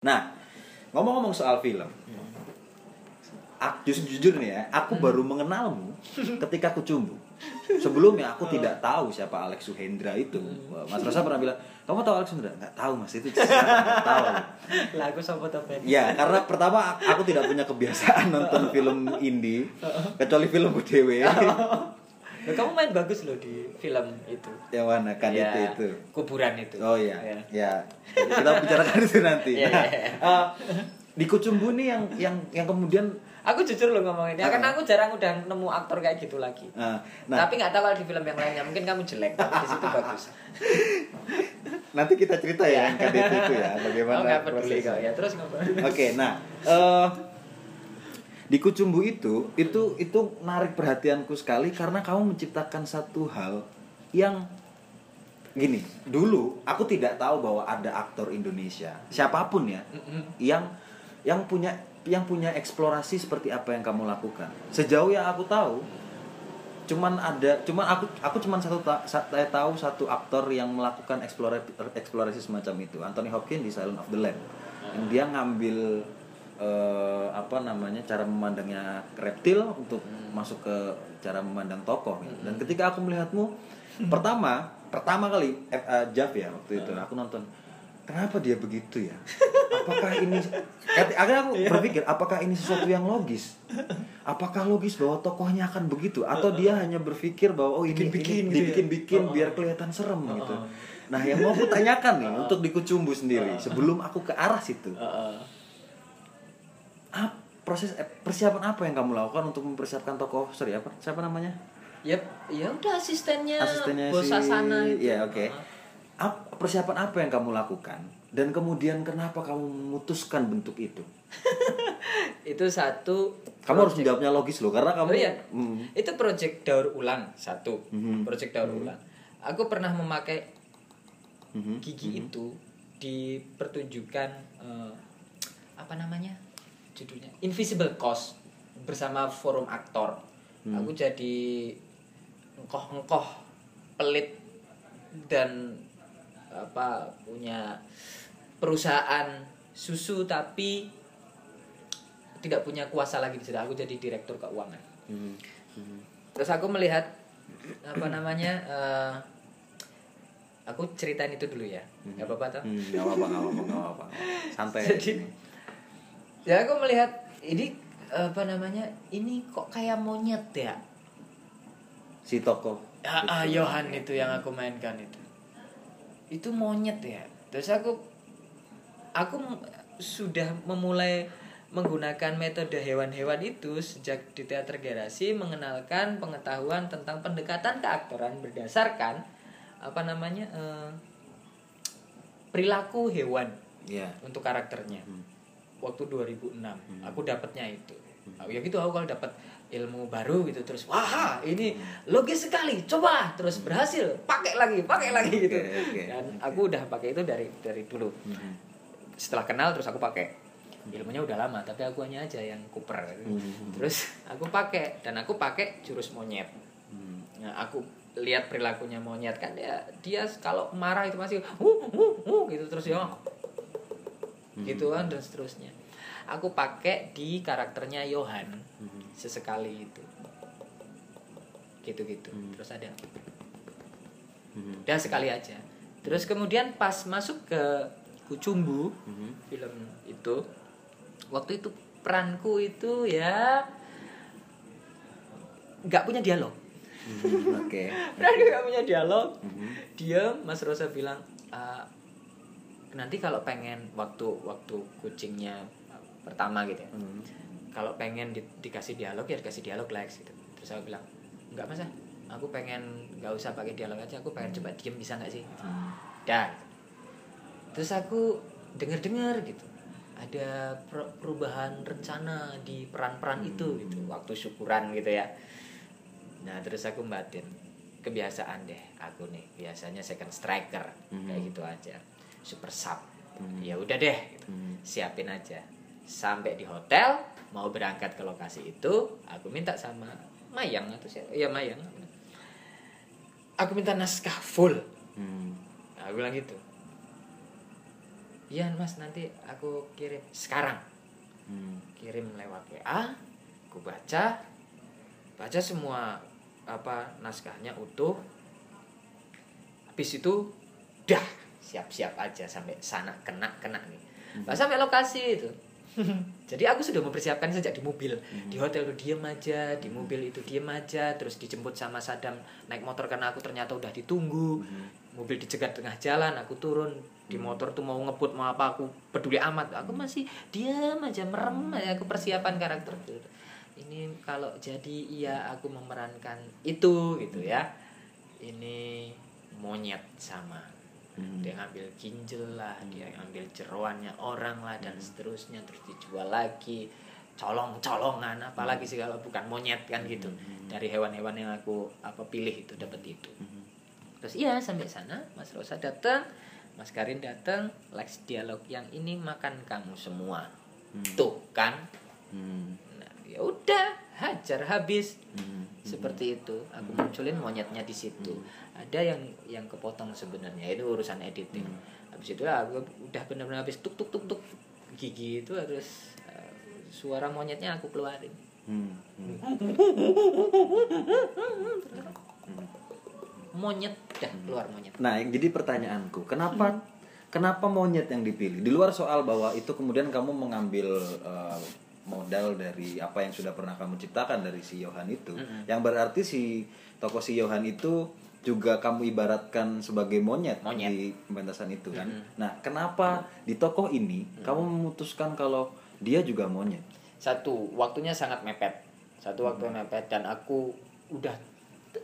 Nah, ngomong-ngomong soal film, aku jujur, jujur nih ya, aku baru mengenalmu ketika aku cumbu. Sebelumnya aku tidak tahu siapa Alex Suhendra itu. Wah, Mas Rosa pernah bilang, kamu tahu Alex Suhendra? Nggak tahu mas, itu? Nggak tahu. lah aku Ben Ya, karena pertama aku tidak punya kebiasaan nonton film indie, kecuali film dewe. Loh, kamu main bagus loh di film itu Yang mana kan Ya, itu itu. kuburan itu Oh iya, Ya. ya. Kita bicarakan itu nanti. Iya, Nah, iya, iya. eh, di Kucumbu nih yang yang yang kemudian aku jujur loh ngomongin ya Ah. karena aku jarang udah nemu aktor kayak gitu lagi Nah, nah tapi nggak tahu kalau di film yang lainnya mungkin kamu jelek tapi di situ bagus nanti kita cerita ya yang KDT itu ya bagaimana oh prosesnya. ya terus ngomong Oke, nah eh di Kucumbu itu itu itu narik perhatianku sekali karena kamu menciptakan satu hal yang gini. Dulu aku tidak tahu bahwa ada aktor Indonesia siapa pun ya yang yang punya yang punya eksplorasi seperti apa yang kamu lakukan. Sejauh yang aku tahu cuman ada cuman aku aku cuman satu saya tahu satu aktor yang melakukan eksplorasi eksplorasi semacam itu Anthony Hopkins di Silent of the Lamb yang dia ngambil eh, apa namanya cara memandangnya reptil untuk masuk ke cara memandang tokoh gitu. dan ketika aku melihatmu pertama pertama kali eh, eh, Jav ya waktu itu aku nonton kenapa dia begitu ya? Apakah ini eh, akhirnya aku berpikir apakah ini sesuatu yang logis? Apakah logis bahwa tokohnya akan begitu? Atau dia hanya berpikir bahwa oh ini Bikin-bikin ini gitu ya? dibikin-bikin oh. biar kelihatan serem gitu. nah yang mau aku tanyakan nih untuk dikucumbu sendiri sebelum aku ke arah situ proses eh, persiapan apa yang kamu lakukan untuk mempersiapkan tokoh sorry apa siapa namanya Yep, ya udah asistennya, asistennya bos si Sasana itu. ya oke Ap- persiapan apa yang kamu lakukan dan kemudian kenapa kamu memutuskan bentuk itu itu satu kamu harus menjawabnya logis loh karena kamu Oh iya. Hmm. Itu project daur ulang satu. Mhm. Project daur ulang. Aku pernah memakai Mhm. gigi itu di pertunjukan eh, apa namanya? Judulnya Invisible Cost bersama forum aktor. Hmm. Aku jadi engkoh-engkoh pelit dan apa punya perusahaan susu tapi tidak punya kuasa lagi di. Aku jadi direktur keuangan. Mhm. Mhm. Terus aku melihat apa namanya? eh, aku ceritain itu dulu ya. Gak apa-apa toh? Hmm, nggak nggak apa-apa nggak apa-apa santai Jadi- Ya aku melihat ini apa namanya? Ini kok kayak monyet ya? si tokoh Ah, ah, Johan itu yang aku mainkan itu. Itu monyet ya. Terus aku aku sudah memulai menggunakan metode hewan-hewan itu sejak di teater gerasi mengenalkan pengetahuan tentang pendekatan keaktoran berdasarkan apa namanya eh, perilaku hewan ya untuk karakternya Hmm. Waktu 2006 aku dapatnya itu. Ya gitu aku kalau dapat ilmu baru gitu terus wah ini logis sekali coba terus berhasil pakai lagi pakai lagi gitu. Oke, oke, dan aku udah pakai itu dari dari dulu. Mhm. setelah kenal terus aku pakai. Ilmunya udah lama tapi aku hanya aja yang kuper. Mhm. terus aku pakai dan aku pakai jurus monyet. Hmm. Nah, aku lihat perilakunya monyet kan dia dia kalau marah itu masih uh, uh, uh, gitu terus ya gitu kan dan seterusnya aku pakai di karakternya Johan Mhm. sesekali itu gitu gitu Hmm. terus ada Mhm. udah sekali aja terus kemudian pas masuk ke Kucumbu Mhm. film itu waktu itu peranku itu ya nggak punya dialog Mhm. oke peranku nggak punya dialog Mhm. dia Mas Rosa bilang "Ah, nanti kalau pengen waktu waktu kucingnya pertama gitu ya. Mhm. kalau pengen di- dikasih dialog ya dikasih dialog Lex gitu. Terus aku bilang nggak mas ah. aku pengen nggak usah pakai dialog aja. Aku pengen coba diem bisa nggak sih? Dan terus aku denger dengar gitu ada per- perubahan rencana di peran-peran itu gitu waktu syukuran gitu ya. Nah terus aku batin kebiasaan deh aku nih biasanya second striker kayak Mhm. gitu aja super sub. Mhm. ya udah deh. Gitu. Mhm. siapin aja. Sampai di hotel mau berangkat ke lokasi itu aku minta sama Mayang atau siapa? Ya Mayang. Aku minta naskah full. Hmm. Aku bilang gitu. Iya mas nanti aku kirim. Sekarang. Hmm. kirim lewat WA aku baca. Baca semua apa naskahnya utuh. Habis itu dah siap-siap aja sampai sana kena kena nih Pas sampai lokasi itu. Jadi aku sudah mempersiapkan sejak di mobil. Di hotel tuh diem aja di mobil itu diem aja terus dijemput sama Sadam naik motor karena aku ternyata udah ditunggu. Mobil dicegat tengah jalan aku turun. Di motor tuh mau ngebut mau apa aku peduli amat. Aku masih diam aja merem aja aku persiapan karakter ini kalau jadi iya aku memerankan itu gitu ya. Ini monyet sama Hmm. dia ngambil ginjal lah dia ngambil jeroannya orang lah dan seterusnya terus dijual lagi. Colong colongan apalagi sih kalau bukan monyet kan gitu. Dari hewan-hewan yang aku apa pilih itu dapat itu. Terus iya sampai sana Mas Rosa datang Mas Karin datang Lex dialog yang ini makan kamu semua. Tuh kan? Hmm. nah, ya udah hajar habis. Hmm. seperti itu aku munculin monyetnya di situ. Ada yang yang kepotong sebenarnya itu urusan editing. Habis itu aku udah benar-benar habis tuk tuk tuk tuk gigi itu harus eh, suara monyetnya aku keluarin. Hmm. Hmm. monyet dah keluar monyet. Nah, yang jadi pertanyaanku, kenapa kenapa monyet yang dipilih? Di luar soal bahwa itu kemudian kamu mengambil eh, modal dari apa yang sudah pernah kamu ciptakan dari si Yohan itu, yang berarti si tokoh si Yohan itu juga kamu ibaratkan sebagai monyet, Monyet. di pementasan itu kan. Nah, kenapa di tokoh ini kamu memutuskan kalau dia juga monyet? satu waktunya sangat mepet. Satu waktu mepet dan aku udah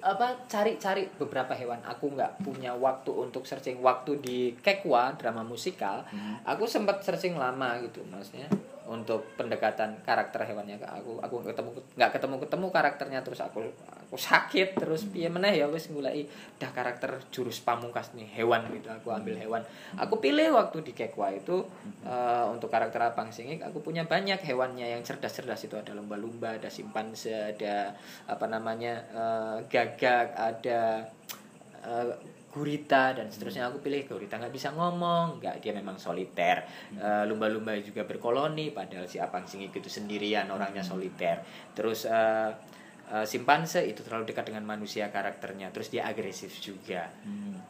apa cari-cari beberapa hewan. Aku nggak punya waktu untuk searching. Waktu di Kekwa drama musikal aku sempat searching lama gitu maksudnya untuk pendekatan karakter hewannya ke aku. Aku ketemu nggak ketemu ketemu karakternya terus aku aku sakit terus piye meneh ya wis ngulai dah karakter jurus pamungkas nih hewan gitu. Aku ambil hewan. Aku pilih waktu di Kekwa itu eh, untuk karakter Apang Singik aku punya banyak hewannya yang cerdas-cerdas. Itu ada lumba-lumba ada simpanse ada apa namanya eh, gagak ada eh, gurita dan seterusnya. Aku pilih gurita nggak bisa ngomong nggak dia memang soliter. Eh, lumba-lumba juga berkoloni padahal si apang singik itu sendirian orangnya soliter. Terus eh, eh, simpanse itu terlalu dekat dengan manusia karakternya terus dia agresif juga.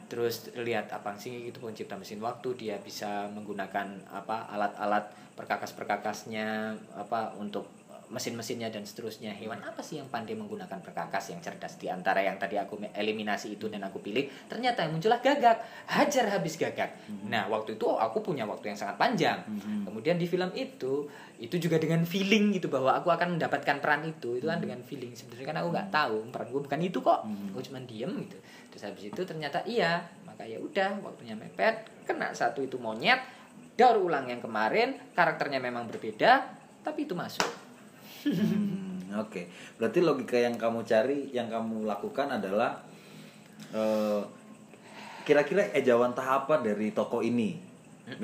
Terus lihat apang singik itu pencipta mesin waktu dia bisa menggunakan apa alat-alat perkakas-perkakasnya apa untuk mesin-mesinnya dan seterusnya. Hewan apa sih yang pandai menggunakan perkakas yang cerdas? Di antara yang tadi aku eliminasi itu dan aku pilih ternyata yang muncullah gagak. Hajar habis gagak. Nah waktu itu aku punya waktu yang sangat panjang. Kemudian di film itu itu juga dengan feeling gitu bahwa aku akan mendapatkan peran itu. Itu kan dengan feeling. Sebenarnya kan aku nggak tahu peran gue bukan itu kok. Aku cuma diem gitu. Terus habis itu ternyata iya. Maka ya udah waktunya mepet kena satu itu monyet daur ulang yang kemarin karakternya memang berbeda tapi itu masuk Hmm, Oke, berarti logika yang kamu cari, yang kamu lakukan adalah eh, kira-kira ejawan tahap apa dari toko ini.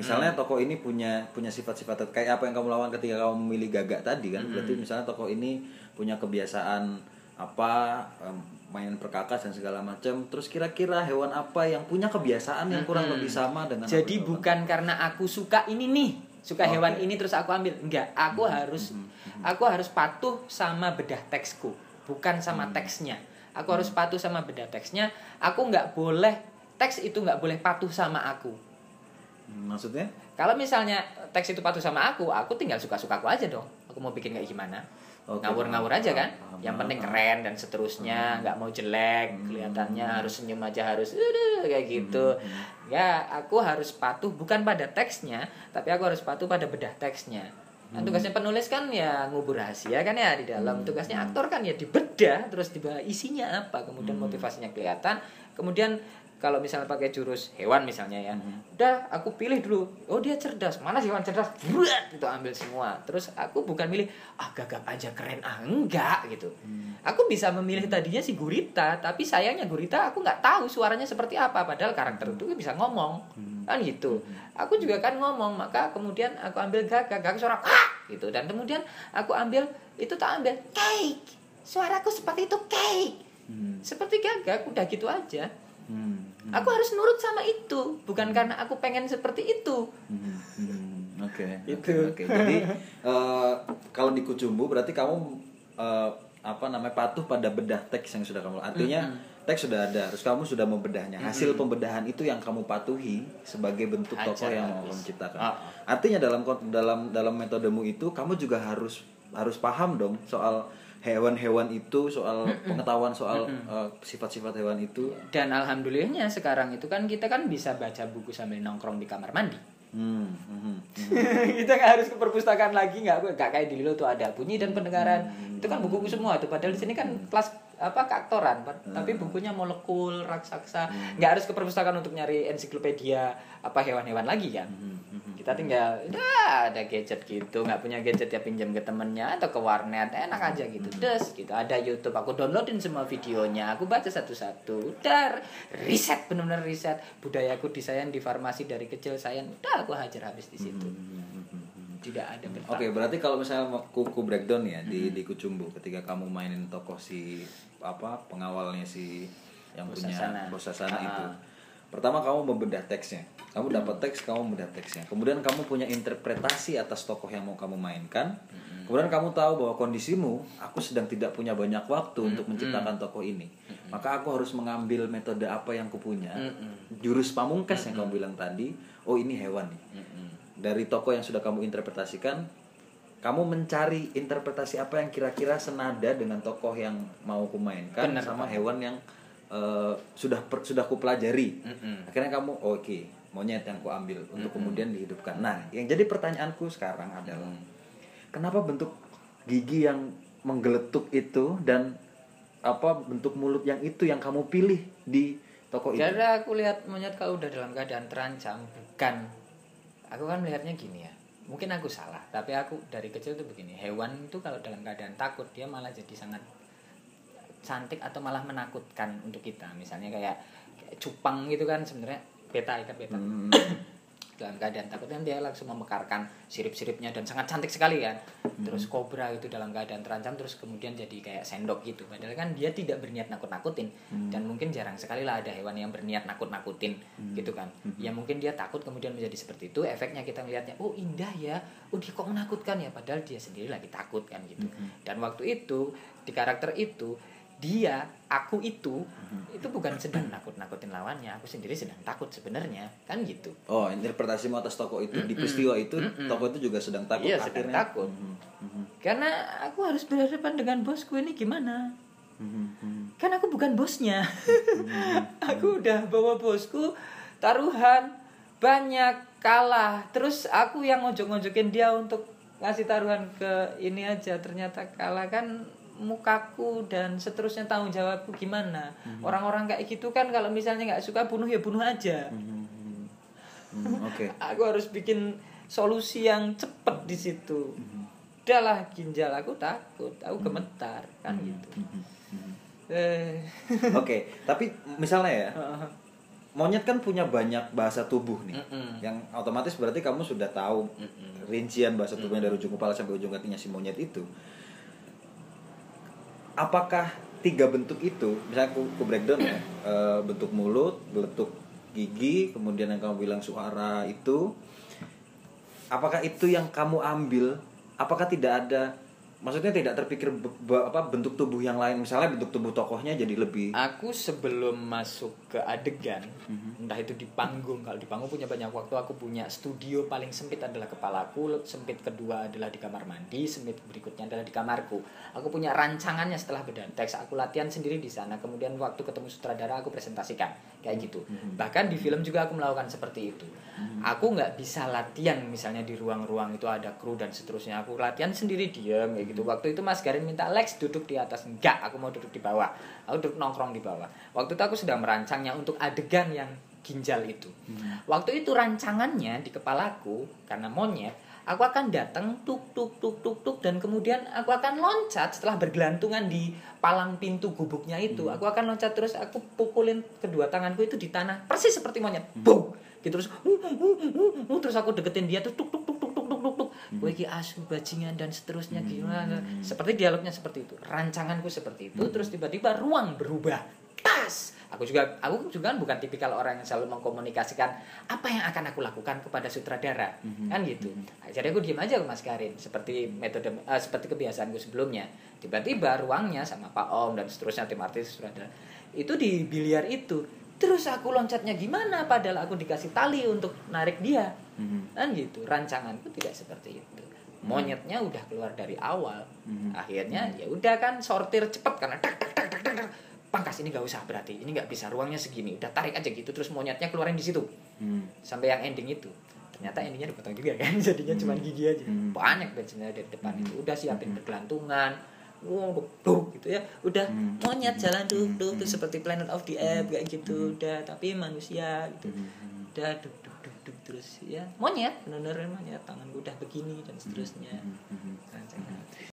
Misalnya toko ini punya punya sifat-sifat kayak apa yang kamu lakukan ketika kamu memilih gagak tadi kan. Berarti misalnya toko ini punya kebiasaan apa main perkakas dan segala macam. Terus kira-kira hewan apa yang punya kebiasaan yang kurang lebih sama dengan Jadi bukan karena aku suka ini nih, suka Oke. hewan ini terus aku ambil. Enggak, aku harus aku harus patuh sama bedah teksku, bukan sama teksnya. Aku harus patuh sama bedah teksnya. Aku nggak boleh teks itu nggak boleh patuh sama aku. Hmm, Maksudnya? Kalau misalnya teks itu patuh sama aku, aku tinggal suka-suka aku aja dong. Aku mau bikin kayak gimana? Oke, Ngawur-ngawur aja kan. paham, Yang penting paham. keren dan seterusnya, nggak mau jelek, kelihatannya harus senyum aja harus "Aduh," kayak gitu. Ya, aku harus patuh bukan pada teksnya, tapi aku harus patuh pada bedah teksnya. Kan tugasnya penulis kan ya ngubur rahasia kan ya di dalam. Tugasnya aktor kan ya dibedah terus dibawa isinya apa, kemudian motivasinya kelihatan, kemudian kalau misalnya pakai jurus hewan misalnya ya udah aku pilih dulu. Oh dia cerdas. Mana sih hewan cerdas? Buat itu ambil semua. Terus aku bukan milih ah gagap aja keren. Ah enggak gitu. Aku bisa memilih tadinya si gurita tapi sayangnya gurita aku nggak tahu suaranya seperti apa. Padahal karakter itu bisa ngomong. Kan gitu. Aku juga kan ngomong maka kemudian aku ambil gagak gagak suara ah gitu. Dan kemudian aku ambil itu tak ambil cake! Suaraku seperti itu cake! Hmm, seperti gagak udah gitu aja. Hmm, hmm. aku harus nurut sama itu bukan karena aku pengen seperti itu Hmm, hmm, Oke. Itu. Oke. Jadi eh, kalau di Kucumbu berarti kamu eh, apa namanya patuh pada bedah teks yang sudah kamu. Artinya teks sudah ada, terus kamu sudah membedahnya. Hasil pembedahan itu yang kamu patuhi sebagai bentuk Hajar tokoh yang mau kamu ciptakan. Ah. Artinya dalam dalam dalam metodemu itu kamu juga harus harus paham dong soal hewan-hewan itu, soal pengetahuan soal eh, sifat-sifat hewan itu. dan alhamdulillahnya sekarang itu kan kita kan bisa baca buku sambil nongkrong di kamar mandi. Hmm, hmm, hmm. kita nggak harus ke perpustakaan lagi nggak nggak kayak di Lilo tuh ada bunyi dan pendengaran. Itu kan buku-buku semua tuh padahal di sini kan kelas apa keaktoran Pak. tapi bukunya molekul raksasa. Nggak harus ke perpustakaan untuk nyari ensiklopedia apa hewan-hewan lagi kan kita tinggal udah ada gadget gitu nggak punya gadget ya pinjam ke temennya atau ke warnet enak aja gitu. Des gitu. Ada YouTube aku downloadin semua videonya aku baca satu-satu udah riset benar-benar riset. Budayaku desain di farmasi dari kecil saya udah aku hajar habis di situ. Tidak ada bentak. Oke, berarti kalau misalnya kuku breakdown ya di di Kucumbu ketika kamu mainin tokoh si apa pengawalnya si yang Bos punya Sasana. bos Sasana Ah. itu. Pertama kamu membedah teksnya. Kamu dapat teks, kamu membedah teksnya. Kemudian kamu punya interpretasi atas tokoh yang mau kamu mainkan. Kemudian kamu tahu bahwa kondisimu, aku sedang tidak punya banyak waktu untuk menciptakan tokoh ini. Maka aku harus mengambil metode apa yang kupunya. Jurus pamungkas yang kamu bilang tadi, oh ini hewan nih dari toko yang sudah kamu interpretasikan kamu mencari interpretasi apa yang kira-kira senada dengan tokoh yang mau kumainkan Benar, sama hewan yang eh, sudah per- sudah kupelajari Mm-mm. akhirnya kamu oh, oke monyet yang kuambil untuk kemudian dihidupkan nah yang jadi pertanyaanku sekarang adalah kenapa bentuk gigi yang menggeletuk itu dan apa bentuk mulut yang itu yang kamu pilih di toko itu Karena aku lihat monyet kalau udah dalam keadaan terancam, bukan. Aku kan melihatnya gini ya. Mungkin aku salah, tapi aku dari kecil tuh begini. Hewan itu kalau dalam keadaan takut dia malah jadi sangat cantik atau malah menakutkan untuk kita. Misalnya kayak, kayak cupang gitu kan sebenarnya beta ikat beta. Hmm. dalam keadaan takut kan dia langsung memekarkan sirip-siripnya dan sangat cantik sekali kan. Terus kobra itu dalam keadaan terancam terus kemudian jadi kayak sendok gitu. Padahal kan dia tidak berniat nakut-nakutin. Dan mungkin jarang sekali lah ada hewan yang berniat nakut-nakutin gitu kan. Ya mungkin dia takut kemudian menjadi seperti itu efeknya kita melihatnya oh indah ya. Oh dia kok menakutkan ya? Padahal dia sendiri lagi takut kan gitu. Dan waktu itu di karakter itu dia aku itu itu bukan sedang nakut-nakutin lawannya aku sendiri sedang takut sebenarnya kan gitu Oh, interpretasimu atas toko itu di peristiwa itu toko itu juga sedang takut Iya, sedang akhirnya. takut. Mhm, mhm, Karena aku harus berhadapan dengan bosku ini gimana? mhm, mhm. Kan aku bukan bosnya. aku udah bawa bosku taruhan banyak kalah. Terus aku yang ngojok-ngojokin dia untuk ngasih taruhan ke ini aja ternyata kalah kan mukaku dan seterusnya tanggung jawabku gimana. Orang-orang kayak gitu kan kalau misalnya nggak suka bunuh ya bunuh aja. Mhm, mhm. Hmm, Oke. aku harus bikin solusi yang cepet di situ. Udahlah ginjal aku takut aku gemetar kan gitu. eh. Oke, tapi misalnya ya, monyet kan punya banyak bahasa tubuh nih. Mm-mm. Yang otomatis berarti kamu sudah tahu rincian bahasa tubuhnya dari ujung kepala sampai ujung kakinya si monyet itu. Apakah tiga bentuk itu, misalnya aku, aku breakdown ya, eh, bentuk mulut, bentuk gigi, kemudian yang kamu bilang suara itu, apakah itu yang kamu ambil? Apakah tidak ada, maksudnya tidak terpikir apa bentuk tubuh yang lain, misalnya bentuk tubuh tokohnya jadi lebih aku sebelum masuk ke adegan entah itu di panggung kalau di panggung punya banyak waktu aku punya studio paling sempit adalah kepalaku sempit kedua adalah di kamar mandi sempit berikutnya adalah di kamarku. Aku punya rancangannya setelah bedan teks. Aku latihan sendiri di sana. Kemudian waktu ketemu sutradara aku presentasikan. Kayak gitu. Bahkan di film juga aku melakukan seperti itu aku nggak bisa latihan misalnya di ruang-ruang itu ada kru dan seterusnya. Aku latihan sendiri diam kayak gitu. Waktu itu Mas Garin minta Lex duduk di atas. Enggak aku mau duduk di bawah. Aku duduk nongkrong di bawah. Waktu itu aku sedang merancangnya untuk adegan yang ginjal itu. Waktu itu rancangannya di kepalaku karena monyet aku akan datang tuk tuk tuk tuk tuk dan kemudian aku akan loncat setelah bergelantungan di palang pintu gubuknya itu aku akan loncat terus aku pukulin kedua tanganku itu di tanah persis seperti monyet boom gitu terus uh, uh, uh, uh, terus aku deketin dia terus tuk tuk tuk tuk tuk tuk tuk tuk iki asu bajingan dan seterusnya gimana seperti dialognya seperti itu rancanganku seperti itu terus tiba-tiba ruang berubah gas aku juga aku juga kan bukan tipikal orang yang selalu mengkomunikasikan apa yang akan aku lakukan kepada sutradara Mhm. kan gitu Nah, jadi aku diem aja Mas Karin seperti metode eh, seperti kebiasaanku sebelumnya tiba-tiba ruangnya sama Pak Om dan seterusnya tim artis sutradara itu di biliar itu terus aku loncatnya gimana padahal aku dikasih tali untuk narik dia Mhm. kan gitu rancanganku tidak seperti itu monyetnya udah keluar dari awal Mhm. akhirnya ya udah kan sortir cepet karena tak tak tak tak tak. Pangkas ini nggak usah berarti. Ini nggak bisa ruangnya segini. Udah tarik aja gitu terus monyetnya keluarin di situ. Mhm. sampai yang ending itu. Ternyata endingnya dipotong juga kan jadinya cuma gigi aja. Hmm. banyak sebenarnya dari depan Hmm. itu udah siapin Hmm. bergelantungan. Wow duk, gitu ya. Udah Hmm. monyet jalan duk Hmm. duk tuh Hmm. seperti Planet of the Apes kayak gitu. Hmm. udah tapi manusia gitu. Udah duk duk duk duk terus ya. Monyet bener-bener monyet. Tangan udah begini dan seterusnya.